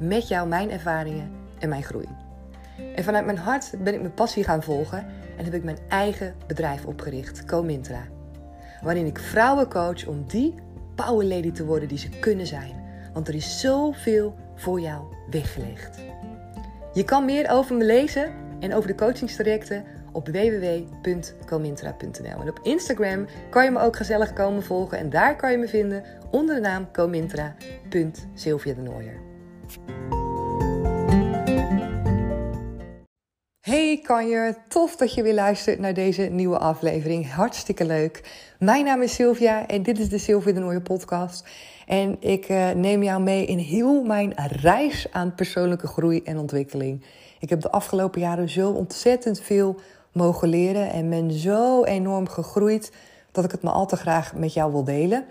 met jou mijn ervaringen en mijn groei. En vanuit mijn hart ben ik mijn passie gaan volgen en heb ik mijn eigen bedrijf opgericht, Comintra. Waarin ik vrouwen coach om die power lady te worden die ze kunnen zijn. Want er is zoveel voor jou weggelegd. Je kan meer over me lezen en over de coachingstrajecten op www.comintra.nl. En op Instagram kan je me ook gezellig komen volgen en daar kan je me vinden onder de naam comintra.sylvia de Nooier. Hey kanjer, tof dat je weer luistert naar deze nieuwe aflevering. Hartstikke leuk. Mijn naam is Sylvia en dit is de Sylvia de Nooie podcast. En ik uh, neem jou mee in heel mijn reis aan persoonlijke groei en ontwikkeling. Ik heb de afgelopen jaren zo ontzettend veel mogen leren en ben zo enorm gegroeid dat ik het me al te graag met jou wil delen.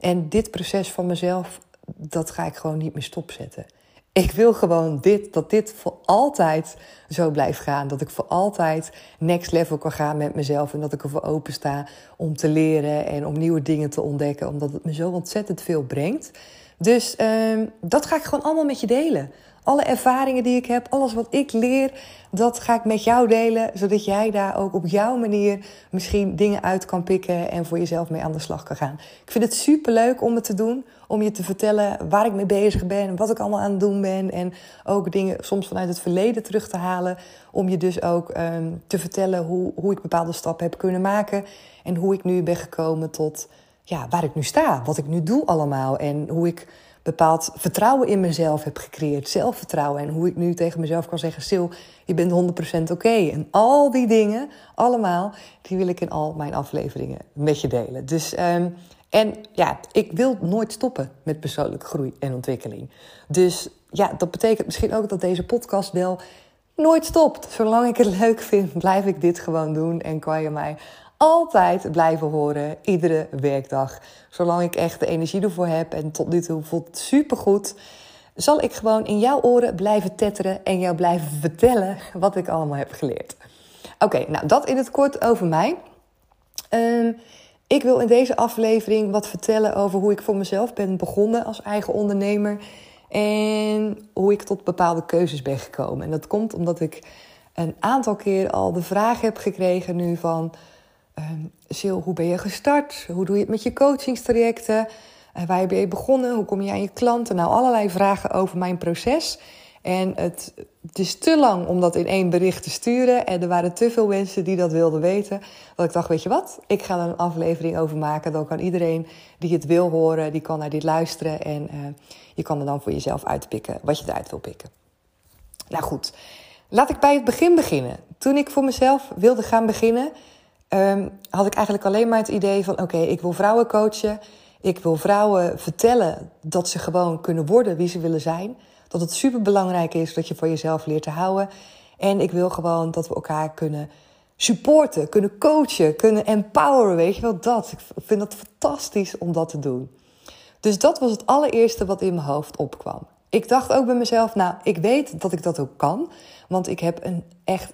En dit proces van mezelf, dat ga ik gewoon niet meer stopzetten. Ik wil gewoon dit, dat dit voor altijd zo blijft gaan. Dat ik voor altijd next level kan gaan met mezelf. En dat ik ervoor open sta om te leren en om nieuwe dingen te ontdekken. Omdat het me zo ontzettend veel brengt. Dus uh, dat ga ik gewoon allemaal met je delen. Alle ervaringen die ik heb, alles wat ik leer, dat ga ik met jou delen. Zodat jij daar ook op jouw manier misschien dingen uit kan pikken en voor jezelf mee aan de slag kan gaan. Ik vind het super leuk om het te doen. Om je te vertellen waar ik mee bezig ben, wat ik allemaal aan het doen ben. En ook dingen soms vanuit het verleden terug te halen. Om je dus ook um, te vertellen hoe, hoe ik bepaalde stappen heb kunnen maken. En hoe ik nu ben gekomen tot ja, waar ik nu sta. Wat ik nu doe allemaal. En hoe ik bepaald vertrouwen in mezelf heb gecreëerd. Zelfvertrouwen. En hoe ik nu tegen mezelf kan zeggen: Sil, je bent 100% oké. En al die dingen, allemaal, die wil ik in al mijn afleveringen met je delen. Dus, um, en ja, ik wil nooit stoppen met persoonlijke groei en ontwikkeling. Dus ja, dat betekent misschien ook dat deze podcast wel nooit stopt. Zolang ik het leuk vind, blijf ik dit gewoon doen. En kan je mij altijd blijven horen, iedere werkdag. Zolang ik echt de energie ervoor heb en tot nu toe voelt het supergoed, zal ik gewoon in jouw oren blijven tetteren en jou blijven vertellen wat ik allemaal heb geleerd. Oké, nou dat in het kort over mij. Um, ik wil in deze aflevering wat vertellen over hoe ik voor mezelf ben begonnen als eigen ondernemer. En hoe ik tot bepaalde keuzes ben gekomen. En dat komt omdat ik een aantal keer al de vraag heb gekregen nu van... Um, hoe ben je gestart? Hoe doe je het met je coachingstrajecten? Uh, waar ben je begonnen? Hoe kom je aan je klanten? Nou, allerlei vragen over mijn proces. En het, het, is te lang om dat in één bericht te sturen. En er waren te veel mensen die dat wilden weten. Dat ik dacht, weet je wat? Ik ga er een aflevering over maken. Dan kan iedereen die het wil horen, die kan naar dit luisteren. En uh, je kan er dan voor jezelf uitpikken wat je eruit wil pikken. Nou goed, laat ik bij het begin beginnen. Toen ik voor mezelf wilde gaan beginnen um, had ik eigenlijk alleen maar het idee van: oké, ik wil vrouwen coachen. Ik wil vrouwen vertellen dat ze gewoon kunnen worden wie ze willen zijn. Dat het super belangrijk is dat je voor jezelf leert te houden. En ik wil gewoon dat we elkaar kunnen supporten, kunnen coachen, kunnen empoweren. Weet je wel dat? Ik vind het fantastisch om dat te doen. Dus dat was het allereerste wat in mijn hoofd opkwam. Ik dacht ook bij mezelf, nou, ik weet dat ik dat ook kan. Want ik heb een echt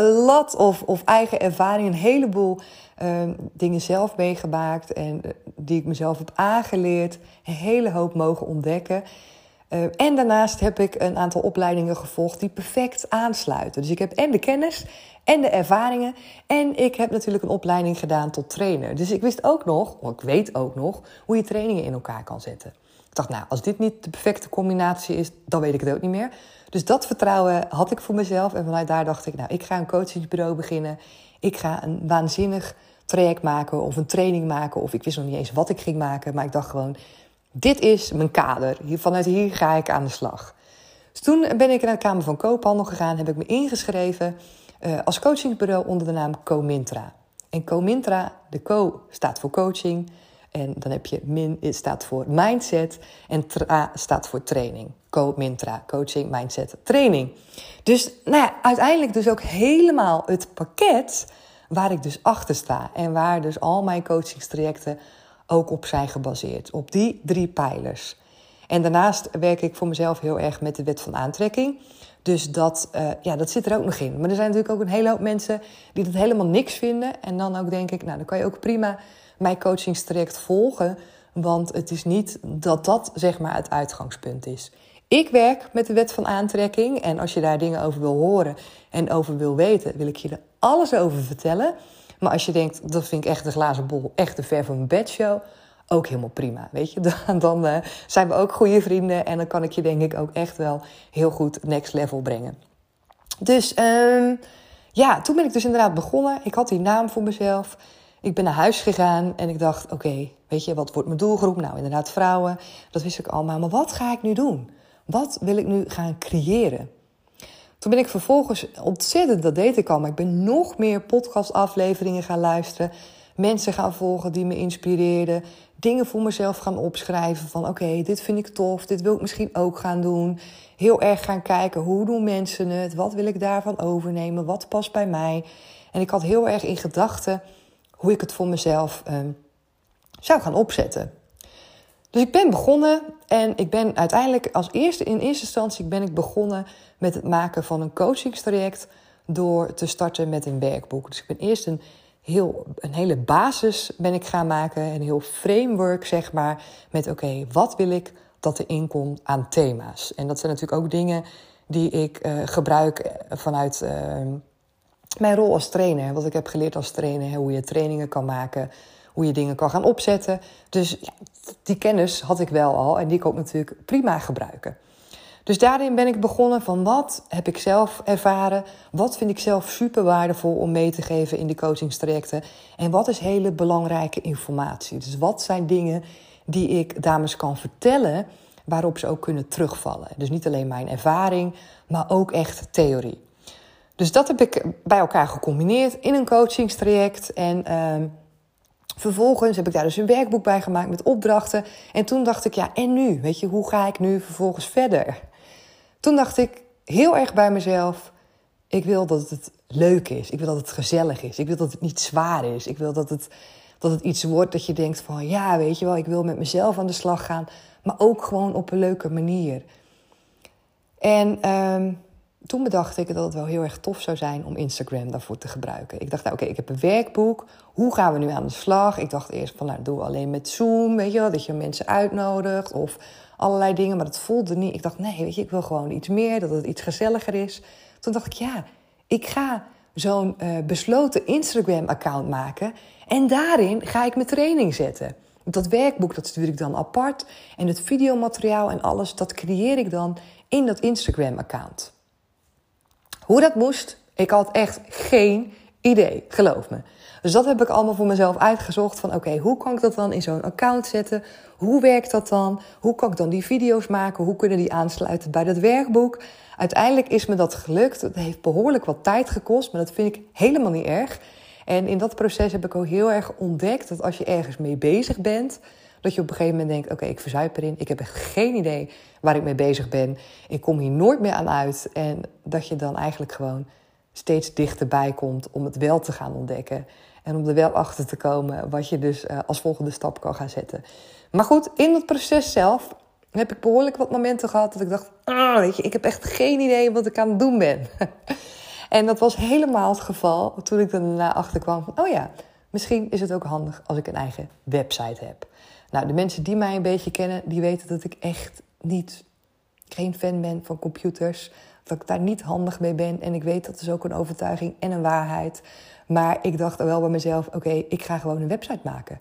lat of, of eigen ervaring, een heleboel uh, dingen zelf meegemaakt en uh, die ik mezelf heb aangeleerd, een hele hoop mogen ontdekken. Uh, en daarnaast heb ik een aantal opleidingen gevolgd die perfect aansluiten. Dus ik heb en de kennis en de ervaringen. En ik heb natuurlijk een opleiding gedaan tot trainer. Dus ik wist ook nog, of ik weet ook nog, hoe je trainingen in elkaar kan zetten. Ik dacht, nou, als dit niet de perfecte combinatie is, dan weet ik het ook niet meer. Dus dat vertrouwen had ik voor mezelf. En vanuit daar dacht ik, nou, ik ga een coachingsbureau beginnen. Ik ga een waanzinnig traject maken of een training maken. Of ik wist nog niet eens wat ik ging maken. Maar ik dacht gewoon, dit is mijn kader. Hier, vanuit hier ga ik aan de slag. Dus toen ben ik naar de Kamer van Koophandel gegaan. Heb ik me ingeschreven uh, als coachingsbureau onder de naam Comintra. En Comintra, de Co staat voor coaching. En dan heb je min staat voor mindset en tra staat voor training. Co mintra, coaching, mindset, training. Dus nou ja, uiteindelijk dus ook helemaal het pakket waar ik dus achter sta. En waar dus al mijn coachingstrajecten ook op zijn gebaseerd. Op die drie pijlers. En daarnaast werk ik voor mezelf heel erg met de wet van aantrekking. Dus dat, uh, ja, dat zit er ook nog in. Maar er zijn natuurlijk ook een hele hoop mensen die dat helemaal niks vinden. En dan ook denk ik, nou dan kan je ook prima mijn coachingstraject volgen. Want het is niet dat dat zeg maar het uitgangspunt is. Ik werk met de wet van aantrekking. En als je daar dingen over wil horen en over wil weten, wil ik je er alles over vertellen. Maar als je denkt, dat vind ik echt de glazen bol, echt de ver van mijn bedshow ook helemaal prima. Weet je, dan, dan uh, zijn we ook goede vrienden en dan kan ik je denk ik ook echt wel heel goed next level brengen. Dus um, ja, toen ben ik dus inderdaad begonnen. Ik had die naam voor mezelf. Ik ben naar huis gegaan en ik dacht: oké, weet je, wat wordt mijn doelgroep? Nou, inderdaad, vrouwen. Dat wist ik allemaal. Maar wat ga ik nu doen? Wat wil ik nu gaan creëren? Toen ben ik vervolgens ontzettend, dat deed ik al, maar ik ben nog meer podcastafleveringen gaan luisteren. Mensen gaan volgen die me inspireerden dingen voor mezelf gaan opschrijven. Van oké, dit vind ik tof, dit wil ik misschien ook gaan doen. Heel erg gaan kijken, hoe doen mensen het? Wat wil ik daarvan overnemen? Wat past bij mij? En ik had heel erg in gedachten hoe ik het voor mezelf um, zou gaan opzetten. Dus ik ben begonnen en ik ben uiteindelijk als eerste, in eerste instantie ben ik begonnen met het maken van een coachingstraject door te starten met een werkboek. Dus ik ben eerst een heel, een hele basis ben ik gaan maken. Een heel framework, zeg maar. Met oké, wat wil ik dat er inkomt aan thema's? En dat zijn natuurlijk ook dingen die ik uh, gebruik vanuit uh, mijn rol als trainer. Wat ik heb geleerd als trainer. Hoe je trainingen kan maken. Hoe je dingen kan gaan opzetten. Dus ja, die kennis had ik wel al. En die kon ik natuurlijk prima gebruiken. Dus daarin ben ik begonnen van wat heb ik zelf ervaren, wat vind ik zelf super waardevol om mee te geven in de coachingstrajecten en wat is hele belangrijke informatie. Dus wat zijn dingen die ik dames kan vertellen waarop ze ook kunnen terugvallen. Dus niet alleen mijn ervaring, maar ook echt theorie. Dus dat heb ik bij elkaar gecombineerd in een coachingstraject en uh, Vervolgens heb ik daar dus een werkboek bij gemaakt met opdrachten. En toen dacht ik, ja, en nu? Weet je, hoe ga ik nu vervolgens verder? Toen dacht ik heel erg bij mezelf: ik wil dat het leuk is. Ik wil dat het gezellig is. Ik wil dat het niet zwaar is. Ik wil dat het, dat het iets wordt dat je denkt van ja, weet je wel, ik wil met mezelf aan de slag gaan, maar ook gewoon op een leuke manier. En um, toen bedacht ik dat het wel heel erg tof zou zijn om Instagram daarvoor te gebruiken. Ik dacht, nou, oké, ik heb een werkboek. Hoe gaan we nu aan de slag? Ik dacht eerst van, nou, doen we alleen met Zoom, weet je wel, dat je mensen uitnodigt of allerlei dingen. Maar dat voelde niet. Ik dacht, nee, weet je, ik wil gewoon iets meer, dat het iets gezelliger is. Toen dacht ik, ja, ik ga zo'n uh, besloten Instagram-account maken en daarin ga ik mijn training zetten. Dat werkboek, dat stuur ik dan apart. En het videomateriaal en alles, dat creëer ik dan in dat Instagram-account. Hoe dat moest, ik had echt geen idee, geloof me. Dus dat heb ik allemaal voor mezelf uitgezocht. Van oké, hoe kan ik dat dan in zo'n account zetten? Hoe werkt dat dan? Hoe kan ik dan die video's maken? Hoe kunnen die aansluiten bij dat werkboek? Uiteindelijk is me dat gelukt. Het heeft behoorlijk wat tijd gekost, maar dat vind ik helemaal niet erg. En in dat proces heb ik ook heel erg ontdekt dat als je ergens mee bezig bent, dat je op een gegeven moment denkt: oké, ik verzuip erin. Ik heb echt geen idee waar ik mee bezig ben. Ik kom hier nooit meer aan uit. En dat je dan eigenlijk gewoon steeds dichterbij komt om het wel te gaan ontdekken. En om er wel achter te komen wat je dus uh, als volgende stap kan gaan zetten. Maar goed, in het proces zelf heb ik behoorlijk wat momenten gehad dat ik dacht: ah, weet je, ik heb echt geen idee wat ik aan het doen ben. en dat was helemaal het geval toen ik daarna achter kwam oh ja, misschien is het ook handig als ik een eigen website heb. Nou, de mensen die mij een beetje kennen, die weten dat ik echt niet, geen fan ben van computers. Dat ik daar niet handig mee ben. En ik weet dat is ook een overtuiging en een waarheid. Maar ik dacht wel bij mezelf: oké, ik ga gewoon een website maken.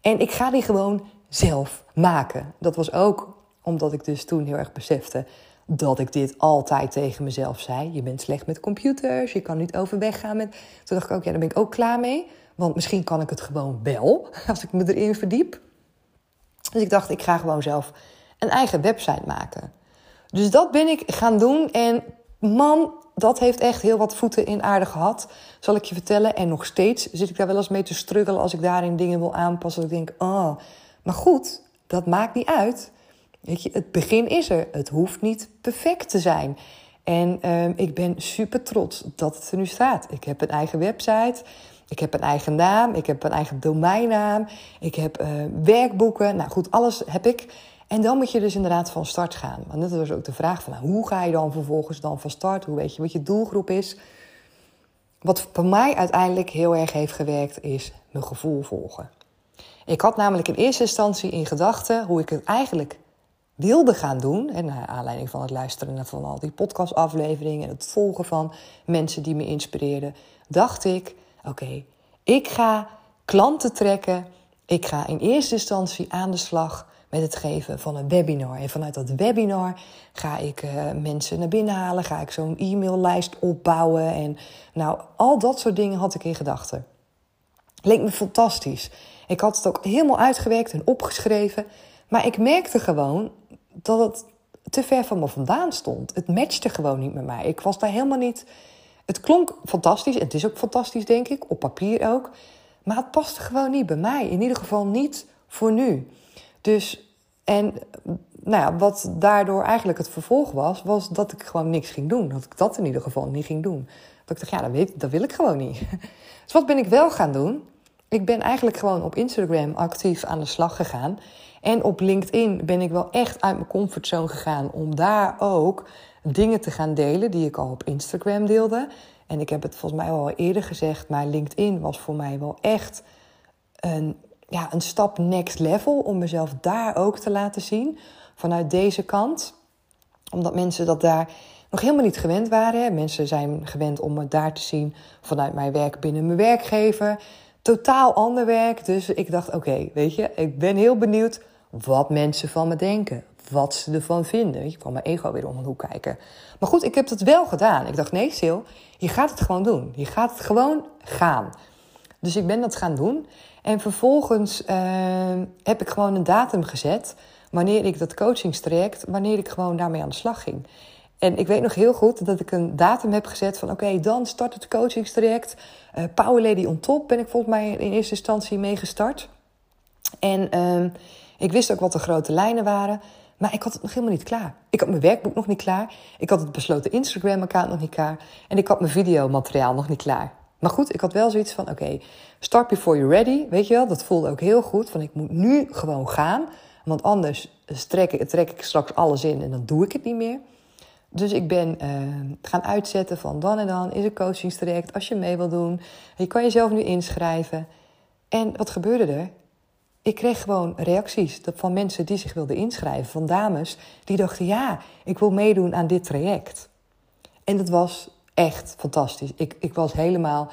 En ik ga die gewoon zelf maken. Dat was ook omdat ik dus toen heel erg besefte dat ik dit altijd tegen mezelf zei. Je bent slecht met computers, je kan niet overweg gaan met... Toen dacht ik ook, ja, daar ben ik ook klaar mee. Want misschien kan ik het gewoon wel, als ik me erin verdiep. Dus ik dacht, ik ga gewoon zelf een eigen website maken. Dus dat ben ik gaan doen. En man, dat heeft echt heel wat voeten in aarde gehad, zal ik je vertellen. En nog steeds zit ik daar wel eens mee te struggelen als ik daarin dingen wil aanpassen. Dat ik denk, oh, maar goed, dat maakt niet uit. Weet je, het begin is er. Het hoeft niet perfect te zijn. En uh, ik ben super trots dat het er nu staat. Ik heb een eigen website. Ik heb een eigen naam. Ik heb een eigen domeinnaam. Ik heb uh, werkboeken. Nou goed, alles heb ik. En dan moet je dus inderdaad van start gaan. Want dat was ook de vraag van nou, hoe ga je dan vervolgens dan van start? Hoe weet je wat je doelgroep is? Wat voor mij uiteindelijk heel erg heeft gewerkt, is mijn gevoel volgen. Ik had namelijk in eerste instantie in gedachten hoe ik het eigenlijk wilde gaan doen. En naar aanleiding van het luisteren van al die podcastafleveringen en het volgen van mensen die me inspireerden, dacht ik: oké, ik ga klanten trekken. Ik ga in eerste instantie aan de slag met het geven van een webinar. En vanuit dat webinar ga ik uh, mensen naar binnen halen, ga ik zo'n e-maillijst opbouwen. En nou, al dat soort dingen had ik in gedachten. Leek me fantastisch. Ik had het ook helemaal uitgewerkt en opgeschreven. Maar ik merkte gewoon dat het te ver van me vandaan stond. Het matchte gewoon niet met mij. Ik was daar helemaal niet. Het klonk fantastisch. En het is ook fantastisch, denk ik. Op papier ook. Maar het paste gewoon niet bij mij. In ieder geval niet voor nu. Dus, en nou ja, wat daardoor eigenlijk het vervolg was, was dat ik gewoon niks ging doen. Dat ik dat in ieder geval niet ging doen. Dat ik dacht, ja, dat, weet, dat wil ik gewoon niet. Dus wat ben ik wel gaan doen? Ik ben eigenlijk gewoon op Instagram actief aan de slag gegaan. En op LinkedIn ben ik wel echt uit mijn comfortzone gegaan om daar ook dingen te gaan delen die ik al op Instagram deelde. En ik heb het volgens mij al eerder gezegd, maar LinkedIn was voor mij wel echt een ja, een stap next level om mezelf daar ook te laten zien. Vanuit deze kant. Omdat mensen dat daar nog helemaal niet gewend waren. Mensen zijn gewend om me daar te zien vanuit mijn werk binnen mijn werkgever. Totaal ander werk. Dus ik dacht, oké, weet je, ik ben heel benieuwd wat mensen van me denken. Wat ze ervan vinden. Je kwam mijn ego weer om een hoek kijken. Maar goed, ik heb het wel gedaan. Ik dacht, nee Sil, je gaat het gewoon doen. Je gaat het gewoon gaan. Dus ik ben dat gaan doen. En vervolgens uh, heb ik gewoon een datum gezet. Wanneer ik dat coachingstraject, wanneer ik gewoon daarmee aan de slag ging. En ik weet nog heel goed dat ik een datum heb gezet van... oké, dan start het coachingstraject. Uh, Power Lady on Top ben ik volgens mij in eerste instantie mee gestart. En uh, ik wist ook wat de grote lijnen waren. Maar ik had het nog helemaal niet klaar. Ik had mijn werkboek nog niet klaar. Ik had het besloten Instagram-account nog niet klaar. En ik had mijn videomateriaal nog niet klaar. Maar goed, ik had wel zoiets van: oké, start before you're ready. Weet je wel, dat voelde ook heel goed. Van ik moet nu gewoon gaan. Want anders trek ik, trek ik straks alles in en dan doe ik het niet meer. Dus ik ben uh, gaan uitzetten van dan en dan is een coachingstraject als je mee wil doen. Je kan jezelf nu inschrijven. En wat gebeurde er? Ik kreeg gewoon reacties van mensen die zich wilden inschrijven. Van dames die dachten, ja, ik wil meedoen aan dit traject. En dat was echt fantastisch. Ik, ik was helemaal.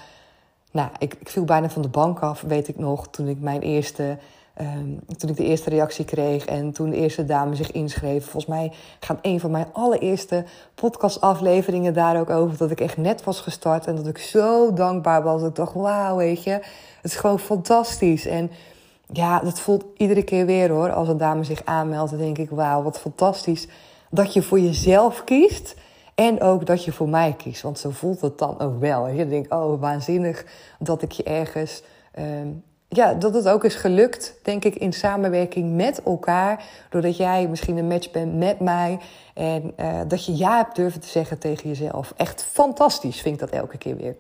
Nou, ik, ik viel bijna van de bank af, weet ik nog, toen ik mijn eerste. Um, toen ik de eerste reactie kreeg en toen de eerste dame zich inschreef. Volgens mij gaat een van mijn allereerste podcastafleveringen daar ook over. Dat ik echt net was gestart en dat ik zo dankbaar was. Dat ik dacht, wauw, weet je, het is gewoon fantastisch. En ja, dat voelt iedere keer weer hoor. Als een dame zich aanmeldt, dan denk ik, wauw, wat fantastisch. Dat je voor jezelf kiest en ook dat je voor mij kiest, want zo voelt het dan ook wel. Je denkt, oh, waanzinnig dat ik je ergens. Uh, ja, dat het ook is gelukt, denk ik, in samenwerking met elkaar. Doordat jij misschien een match bent met mij. En uh, dat je ja hebt durven te zeggen tegen jezelf. Echt fantastisch vind ik dat elke keer weer.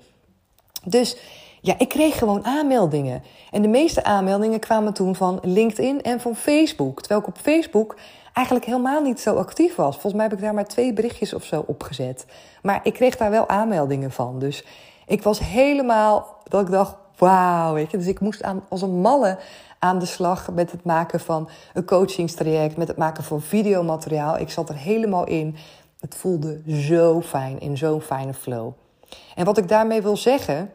Dus ja, ik kreeg gewoon aanmeldingen. En de meeste aanmeldingen kwamen toen van LinkedIn en van Facebook. Terwijl ik op Facebook eigenlijk helemaal niet zo actief was. Volgens mij heb ik daar maar twee berichtjes of zo opgezet. Maar ik kreeg daar wel aanmeldingen van. Dus ik was helemaal dat ik dacht, wauw. Dus ik moest aan, als een malle aan de slag met het maken van een coachingstraject, met het maken van videomateriaal. Ik zat er helemaal in. Het voelde zo fijn, in zo'n fijne flow. En wat ik daarmee wil zeggen,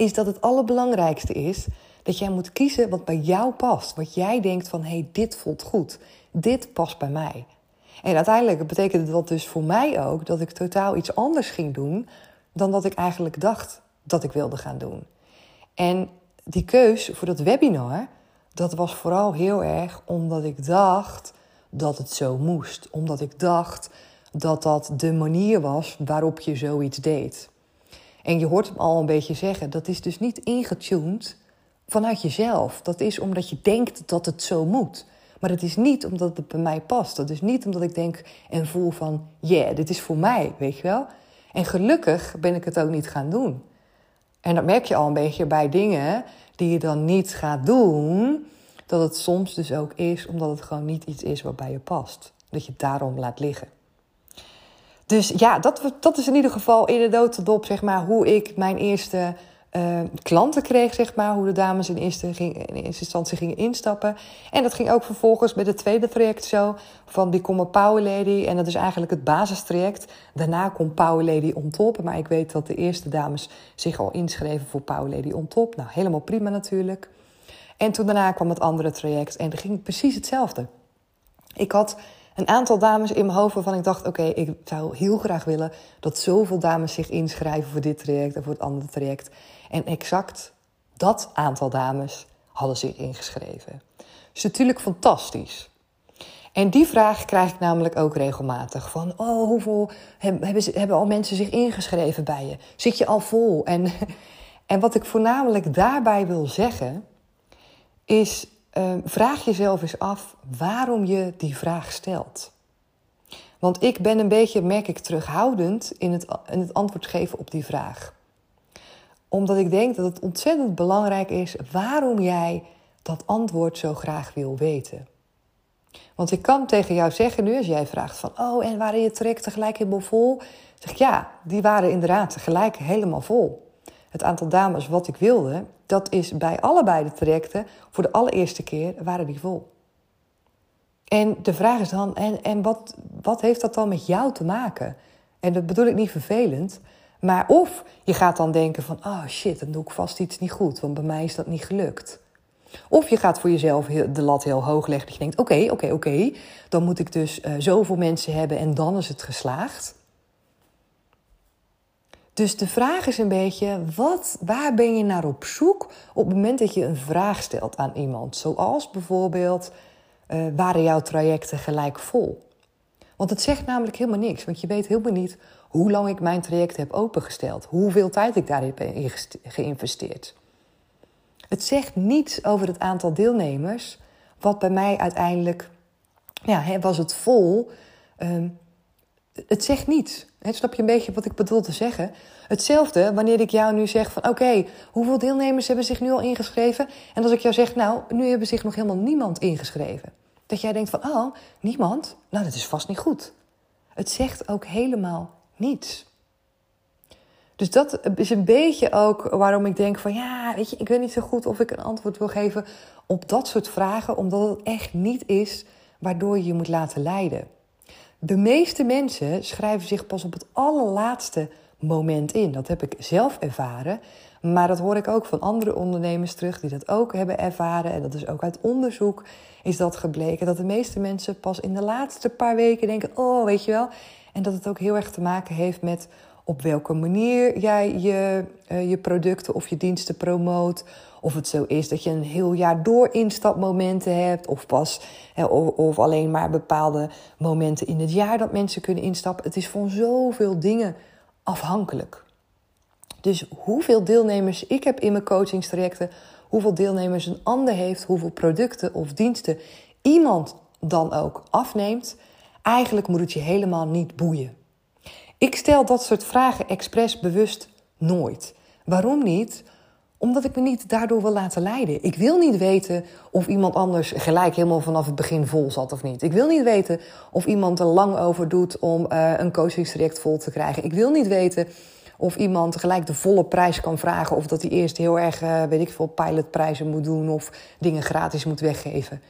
is dat het allerbelangrijkste is dat jij moet kiezen wat bij jou past. Wat jij denkt van, hé, hey, dit voelt goed dit past bij mij. En uiteindelijk betekende dat dus voor mij ook dat ik totaal iets anders ging doen dan dat ik eigenlijk dacht dat ik wilde gaan doen. En die keus voor dat webinar, dat was vooral heel erg omdat ik dacht dat het zo moest. Omdat ik dacht, dat dat de manier was waarop je zoiets deed. En je hoort hem al een beetje zeggen, dat is dus niet ingetuned vanuit jezelf. Dat is omdat je denkt dat het zo moet. Maar het is niet omdat het bij mij past. Dat is niet omdat ik denk en voel van, yeah, dit is voor mij, weet je wel. En gelukkig ben ik het ook niet gaan doen. En dat merk je al een beetje bij dingen die je dan niet gaat doen. Dat het soms dus ook is omdat het gewoon niet iets is wat bij je past. Dat je het daarom laat liggen. Dus ja, dat, dat is in ieder geval in de notendop, zeg maar, hoe ik mijn eerste uh, klanten kreeg, zeg maar, hoe de dames in eerste, in instantie gingen instappen. En dat ging ook vervolgens met het tweede traject zo, van Become a Power Lady. En dat is eigenlijk het basistraject. Daarna komt Power Lady on top. Maar ik weet dat de eerste dames zich al inschreven voor Power Lady on top. Nou, helemaal prima natuurlijk. En toen daarna kwam het andere traject en dat ging precies hetzelfde. Ik had een aantal dames in mijn hoofd waarvan ik dacht: oké, ik zou heel graag willen dat zoveel dames zich inschrijven voor dit traject en voor het andere traject. En exact dat aantal dames hadden zich ingeschreven. Dus natuurlijk fantastisch. En die vraag krijg ik namelijk ook regelmatig. Van, oh, hoeveel hebben, hebben al mensen zich ingeschreven bij je? Zit je al vol? En, en wat ik voornamelijk daarbij wil zeggen, is uh, vraag jezelf eens af waarom je die vraag stelt. Want ik ben een beetje, merk ik, terughoudend in het, in het antwoord geven op die vraag omdat ik denk dat het ontzettend belangrijk is waarom jij dat antwoord zo graag wil weten. Want ik kan tegen jou zeggen nu, als jij vraagt van... oh, en waren je trajecten tegelijk helemaal vol? zeg ik, ja, die waren inderdaad tegelijk helemaal vol. Het aantal dames wat ik wilde, dat is bij allebei de trajecten... voor de allereerste keer waren die vol. En de vraag is dan, en, en wat, wat heeft dat dan met jou te maken? En dat bedoel ik niet vervelend... Maar of je gaat dan denken van, oh shit, dan doe ik vast iets niet goed, want bij mij is dat niet gelukt. Of je gaat voor jezelf de lat heel hoog leggen. Dat je denkt, oké, oké, oké, dan moet ik dus uh, zoveel mensen hebben en dan is het geslaagd. Dus de vraag is een beetje, wat, waar ben je naar op zoek op het moment dat je een vraag stelt aan iemand? Zoals bijvoorbeeld, uh, waren jouw trajecten gelijk vol? Want het zegt namelijk helemaal niks, want je weet helemaal niet hoe lang ik mijn traject heb opengesteld, hoeveel tijd ik daarin heb geïnvesteerd. Het zegt niets over het aantal deelnemers, wat bij mij uiteindelijk, ja, was het vol. Ehm, het zegt niets. Snap je een beetje wat ik bedoel te zeggen? Hetzelfde wanneer ik jou nu zeg van oké, hoeveel deelnemers hebben zich nu al ingeschreven? En als ik jou zeg, nou, nu hebben zich nog helemaal niemand ingeschreven. Dat jij denkt van, oh, niemand? Nou, dat is vast niet goed. Het zegt ook helemaal niets. Dus dat is een beetje ook waarom ik denk van ja, weet je, ik weet niet zo goed of ik een antwoord wil geven op dat soort vragen, omdat het echt niet is waardoor je je moet laten leiden. De meeste mensen schrijven zich pas op het allerlaatste moment in. Dat heb ik zelf ervaren, maar dat hoor ik ook van andere ondernemers terug die dat ook hebben ervaren. En dat is ook uit onderzoek is dat gebleken dat de meeste mensen pas in de laatste paar weken denken: oh, weet je wel, en dat het ook heel erg te maken heeft met op welke manier jij je, uh, je producten of je diensten promoot. Of het zo is dat je een heel jaar door instapmomenten hebt, of pas of, of, alleen maar bepaalde momenten in het jaar dat mensen kunnen instappen. Het is van zoveel dingen afhankelijk. Dus hoeveel deelnemers ik heb in mijn coachingstrajecten, hoeveel deelnemers een ander heeft, hoeveel producten of diensten iemand dan ook afneemt, Eigenlijk moet het je helemaal niet boeien. Ik stel dat soort vragen expres bewust nooit. Waarom niet? Omdat ik me niet daardoor wil laten leiden. Ik wil niet weten of iemand anders gelijk helemaal vanaf het begin vol zat of niet. Ik wil niet weten of iemand er lang over doet om uh, een coachingstraject vol te krijgen. Ik wil niet weten of iemand gelijk de volle prijs kan vragen. Of dat hij eerst heel erg, uh, weet ik veel, pilotprijzen moet doen of dingen gratis moet weggeven.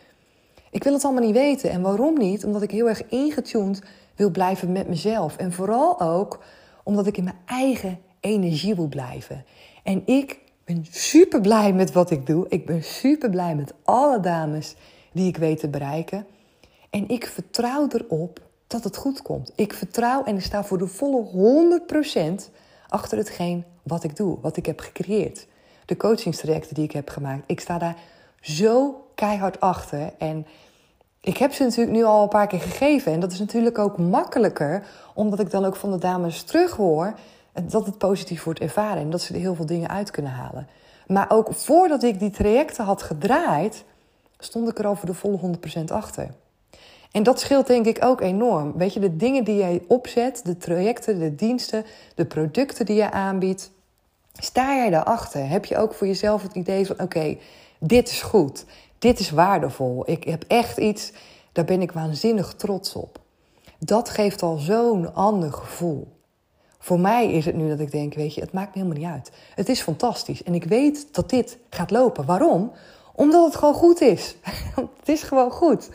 Ik wil het allemaal niet weten. En waarom niet? Omdat ik heel erg ingetuned wil blijven met mezelf. En vooral ook omdat ik in mijn eigen energie wil blijven. En ik ben super blij met wat ik doe. Ik ben super blij met alle dames die ik weet te bereiken. En ik vertrouw erop dat het goed komt. Ik vertrouw en ik sta voor de volle 100% achter hetgeen wat ik doe, wat ik heb gecreëerd. De coachingstrajecten die ik heb gemaakt. Ik sta daar zo keihard achter. En ik heb ze natuurlijk nu al een paar keer gegeven. En dat is natuurlijk ook makkelijker, omdat ik dan ook van de dames terughoor dat het positief wordt ervaren en dat ze er heel veel dingen uit kunnen halen. Maar ook voordat ik die trajecten had gedraaid, stond ik er al voor de volle 100% achter. En dat scheelt denk ik ook enorm. Weet je, de dingen die jij opzet, de trajecten, de diensten, de producten die je aanbiedt, sta jij daarachter? Heb je ook voor jezelf het idee van: oké, dit is goed, dit is waardevol, ik heb echt iets, daar ben ik waanzinnig trots op. Dat geeft al zo'n ander gevoel. Voor mij is het nu dat ik denk, weet je, het maakt me helemaal niet uit. Het is fantastisch en ik weet dat dit gaat lopen. Waarom? Omdat het gewoon goed is. het is gewoon goed.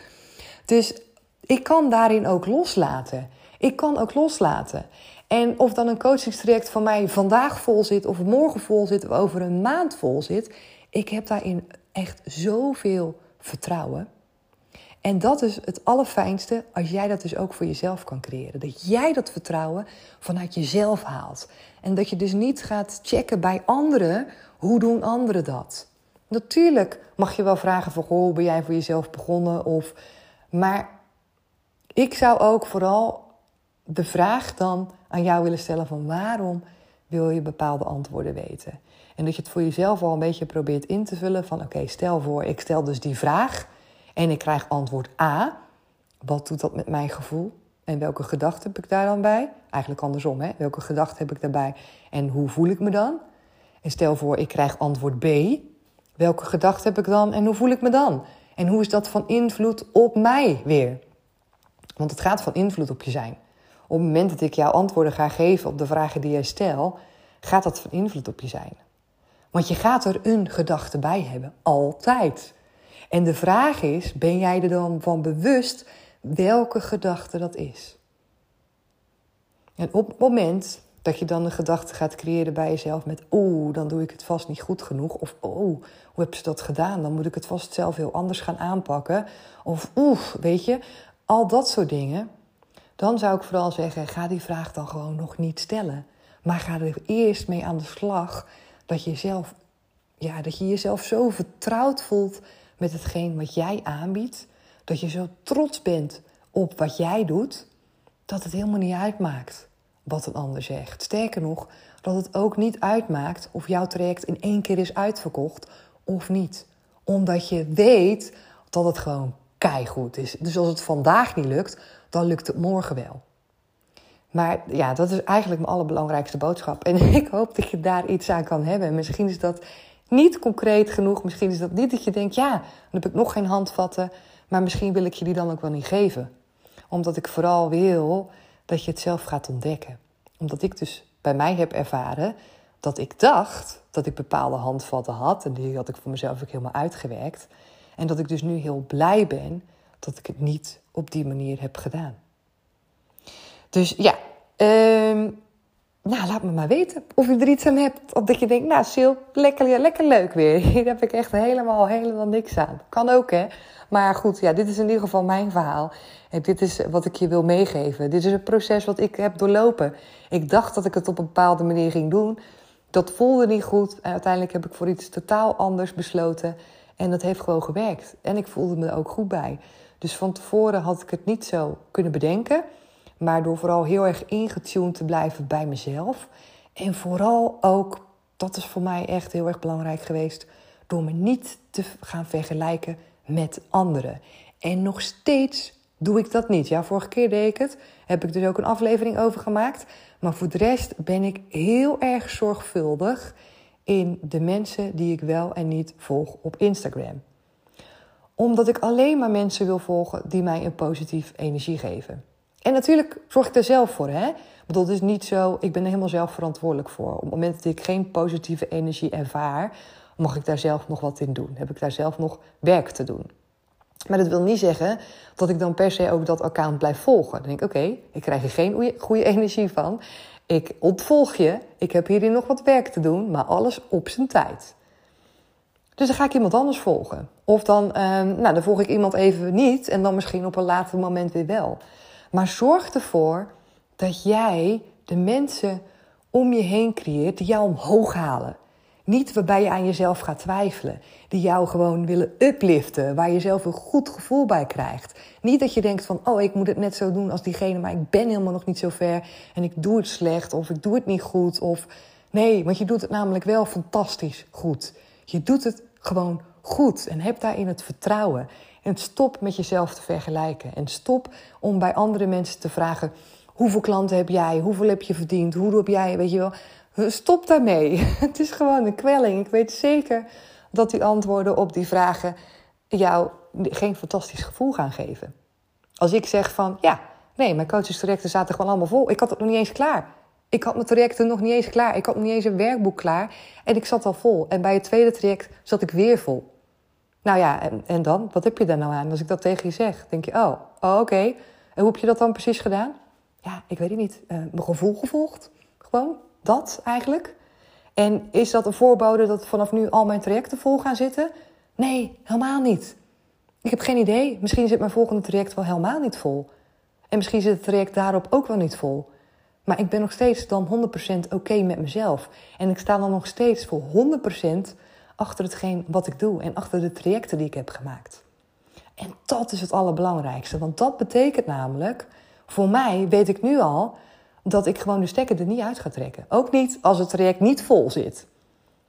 Dus ik kan daarin ook loslaten. Ik kan ook loslaten. En of dan een coachingstraject van mij vandaag vol zit, of morgen vol zit, of over een maand vol zit, ik heb daarin echt zoveel vertrouwen. En dat is het allerfijnste als jij dat dus ook voor jezelf kan creëren. Dat jij dat vertrouwen vanuit jezelf haalt. En dat je dus niet gaat checken bij anderen, hoe doen anderen dat? Natuurlijk mag je wel vragen van, hoe ben jij voor jezelf begonnen? Of, maar ik zou ook vooral de vraag dan aan jou willen stellen van waarom wil je bepaalde antwoorden weten? En dat je het voor jezelf al een beetje probeert in te vullen van oké, stel voor, ik stel dus die vraag en ik krijg antwoord A. Wat doet dat met mijn gevoel? En welke gedachten heb ik daar dan bij? Eigenlijk andersom, hè? Welke gedachten heb ik daarbij en hoe voel ik me dan? En stel voor, ik krijg antwoord B. Welke gedachten heb ik dan en hoe voel ik me dan? En hoe is dat van invloed op mij weer? Want het gaat van invloed op je zijn. Op het moment dat ik jouw antwoorden ga geven op de vragen die jij stelt, gaat dat van invloed op je zijn. Want je gaat er een gedachte bij hebben, altijd. En de vraag is: ben jij er dan van bewust welke gedachte dat is? En op het moment dat je dan een gedachte gaat creëren bij jezelf met oeh, dan doe ik het vast niet goed genoeg. Of oeh, hoe heb ze dat gedaan? Dan moet ik het vast zelf heel anders gaan aanpakken. Of oeh, weet je, al dat soort dingen. Dan zou ik vooral zeggen, ga die vraag dan gewoon nog niet stellen. Maar ga er eerst mee aan de slag dat je, zelf, ja, dat je jezelf zo vertrouwd voelt met hetgeen wat jij aanbiedt. Dat je zo trots bent op wat jij doet, dat het helemaal niet uitmaakt wat een ander zegt. Sterker nog, dat het ook niet uitmaakt of jouw traject in één keer is uitverkocht of niet. Omdat je weet dat het gewoon keigoed is. Dus als het vandaag niet lukt, dan lukt het morgen wel. Maar ja, dat is eigenlijk mijn allerbelangrijkste boodschap. En ik hoop dat je daar iets aan kan hebben. Misschien is dat niet concreet genoeg. Misschien is dat niet dat je denkt, ja, dan heb ik nog geen handvatten. Maar misschien wil ik je die dan ook wel niet geven. Omdat ik vooral wil dat je het zelf gaat ontdekken. Omdat ik dus bij mij heb ervaren dat ik dacht dat ik bepaalde handvatten had. En die had ik voor mezelf ook helemaal uitgewerkt. En dat ik dus nu heel blij ben dat ik het niet op die manier heb gedaan. Dus ja, ehm, nou, laat me maar weten of je er iets aan hebt. Of dat je denkt, nou Sil, lekker, lekker leuk weer. Hier heb ik echt helemaal, helemaal niks aan. Kan ook hè. Maar goed, ja, dit is in ieder geval mijn verhaal. En dit is wat ik je wil meegeven. Dit is een proces wat ik heb doorlopen. Ik dacht dat ik het op een bepaalde manier ging doen. Dat voelde niet goed. En uiteindelijk heb ik voor iets totaal anders besloten. En dat heeft gewoon gewerkt. En ik voelde me er ook goed bij. Dus van tevoren had ik het niet zo kunnen bedenken. Maar door vooral heel erg ingetuned te blijven bij mezelf. En vooral ook, dat is voor mij echt heel erg belangrijk geweest. Door me niet te gaan vergelijken met anderen. En nog steeds doe ik dat niet. Ja, vorige keer deed ik het. Heb ik dus ook een aflevering over gemaakt. Maar voor de rest ben ik heel erg zorgvuldig in de mensen die ik wel en niet volg op Instagram. Omdat ik alleen maar mensen wil volgen die mij een positief energie geven. En natuurlijk zorg ik er zelf voor. Hè? Want dat is niet zo, ik ben er helemaal zelf verantwoordelijk voor. Op het moment dat ik geen positieve energie ervaar, mag ik daar zelf nog wat in doen. Heb ik daar zelf nog werk te doen. Maar dat wil niet zeggen dat ik dan per se ook dat account blijf volgen. Dan denk ik, oké, ik krijg er geen goede energie van. Ik ontvolg je, ik heb hierin nog wat werk te doen, maar alles op zijn tijd. Dus dan ga ik iemand anders volgen. Of dan, eh, nou, dan volg ik iemand even niet en dan misschien op een later moment weer wel. Maar zorg ervoor dat jij de mensen om je heen creëert die jou omhoog halen. Niet waarbij je aan jezelf gaat twijfelen. Die jou gewoon willen upliften. Waar je zelf een goed gevoel bij krijgt. Niet dat je denkt van, oh, ik moet het net zo doen als diegene, maar ik ben helemaal nog niet zo ver. En ik doe het slecht of ik doe het niet goed. Of nee, want je doet het namelijk wel fantastisch goed. Je doet het gewoon goed en heb daarin het vertrouwen. En stop met jezelf te vergelijken. En stop om bij andere mensen te vragen: hoeveel klanten heb jij? Hoeveel heb je verdiend? Hoe heb jij? Weet je wel. Stop daarmee. Het is gewoon een kwelling. Ik weet zeker dat die antwoorden op die vragen jou geen fantastisch gevoel gaan geven. Als ik zeg van ja, nee, mijn coachingstrajecten zaten gewoon allemaal vol. Ik had het nog niet eens klaar. Ik had mijn trajecten nog niet eens klaar. Ik had nog niet eens een werkboek klaar. En ik zat al vol. En bij het tweede traject zat ik weer vol. Nou ja, en, dan? Wat heb je daar nou aan? Als ik dat tegen je zeg, denk je, oh, oh oké. En hoe heb je dat dan precies gedaan? Ja, ik weet het niet. Uh, mijn gevoel gevolgd. Gewoon dat eigenlijk. En is dat een voorbode dat vanaf nu al mijn trajecten vol gaan zitten? Nee, helemaal niet. Ik heb geen idee. Misschien zit mijn volgende traject wel helemaal niet vol. En misschien zit het traject daarop ook wel niet vol. Maar ik ben nog steeds dan 100% oké met mezelf. En ik sta dan nog steeds voor 100% achter hetgeen wat ik doe en achter de trajecten die ik heb gemaakt. En dat is het allerbelangrijkste, want dat betekent namelijk, voor mij weet ik nu al dat ik gewoon de stekker er niet uit ga trekken. Ook niet als het traject niet vol zit.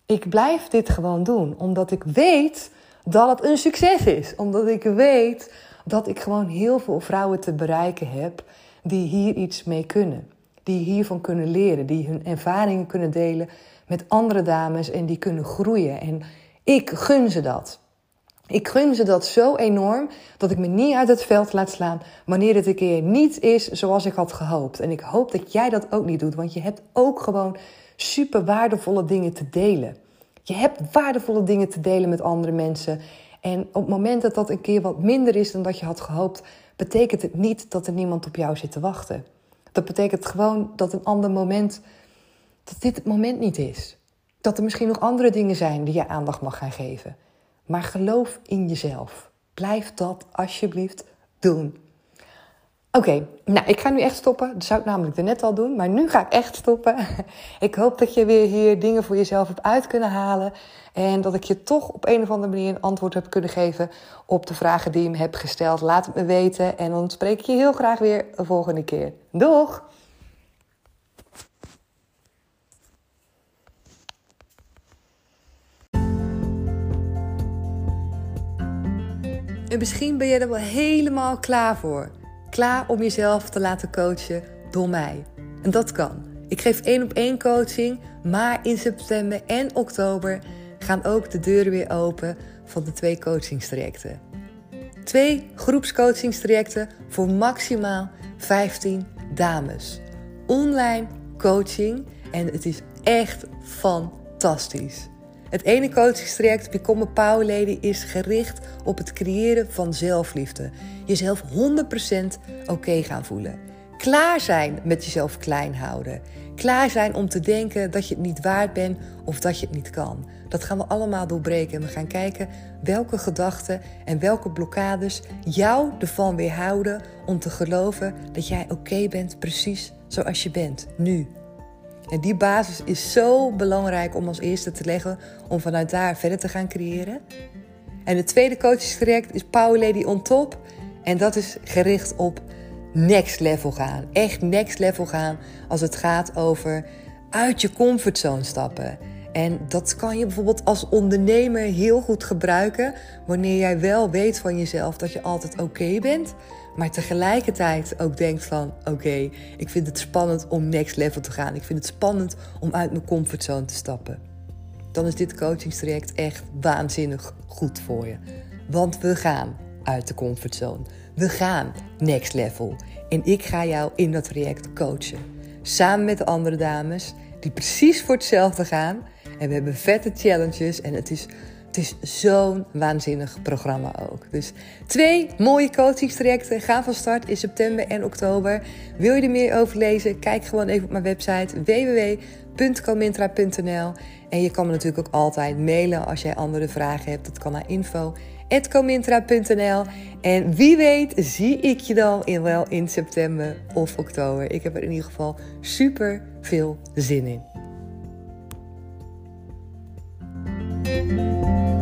Ik blijf dit gewoon doen, omdat ik weet dat het een succes is. Omdat ik weet dat ik gewoon heel veel vrouwen te bereiken heb die hier iets mee kunnen. Die hiervan kunnen leren, die hun ervaringen kunnen delen met andere dames en die kunnen groeien. En ik gun ze dat. Ik gun ze dat zo enorm dat ik me niet uit het veld laat slaan wanneer het een keer niet is zoals ik had gehoopt. En ik hoop dat jij dat ook niet doet, want je hebt ook gewoon super waardevolle dingen te delen. Je hebt waardevolle dingen te delen met andere mensen. En op het moment dat dat een keer wat minder is dan dat je had gehoopt, betekent het niet dat er niemand op jou zit te wachten. Dat betekent gewoon dat een ander moment dat dit het moment niet is. Dat er misschien nog andere dingen zijn die je aandacht mag gaan geven. Maar geloof in jezelf. Blijf dat alsjeblieft doen. Oké, nou ik ga nu echt stoppen. Dat zou ik namelijk net al doen, maar nu ga ik echt stoppen. Ik hoop dat je weer hier dingen voor jezelf hebt uit kunnen halen. En dat ik je toch op een of andere manier een antwoord heb kunnen geven op de vragen die je me hebt gesteld. Laat het me weten en dan spreek ik je heel graag weer de volgende keer. Doeg! En misschien ben je er wel helemaal klaar voor. Klaar om jezelf te laten coachen door mij. En dat kan. Ik geef één op één coaching, maar in september en oktober gaan ook de deuren weer open van de twee coachingstrajecten. Twee groepscoachingstrajecten voor maximaal 15 dames. Online coaching en het is echt fantastisch. Het ene coachingstraject, Become a Power Lady, is gericht op het creëren van zelfliefde. Jezelf 100% oké gaan voelen. Klaar zijn met jezelf klein houden. Klaar zijn om te denken dat je het niet waard bent of dat je het niet kan. Dat gaan we allemaal doorbreken. En we gaan kijken welke gedachten en welke blokkades jou ervan weerhouden om te geloven dat jij oké bent precies zoals je bent, nu. En die basis is zo belangrijk om als eerste te leggen, om vanuit daar verder te gaan creëren. En het tweede coachingstraject is Power Lady on Top. En dat is gericht op next level gaan. Echt next level gaan als het gaat over uit je comfortzone stappen. En dat kan je bijvoorbeeld als ondernemer heel goed gebruiken wanneer jij wel weet van jezelf dat je altijd oké bent, maar tegelijkertijd ook denkt van oké, ik vind het spannend om next level te gaan. Ik vind het spannend om uit mijn comfortzone te stappen. Dan is dit coachingstraject echt waanzinnig goed voor je. Want we gaan uit de comfortzone. We gaan next level. En ik ga jou in dat traject coachen. Samen met de andere dames die precies voor hetzelfde gaan. En we hebben vette challenges en het is het is zo'n waanzinnig programma ook. Dus twee mooie coachingstrajecten gaan van start in september en oktober. Wil je er meer over lezen? Kijk gewoon even op mijn website www.comintra.nl. En je kan me natuurlijk ook altijd mailen als jij andere vragen hebt. Dat kan naar info.comintra.nl. En wie weet zie ik je dan in, wel in september of oktober. Ik heb er in ieder geval super veel zin in. Música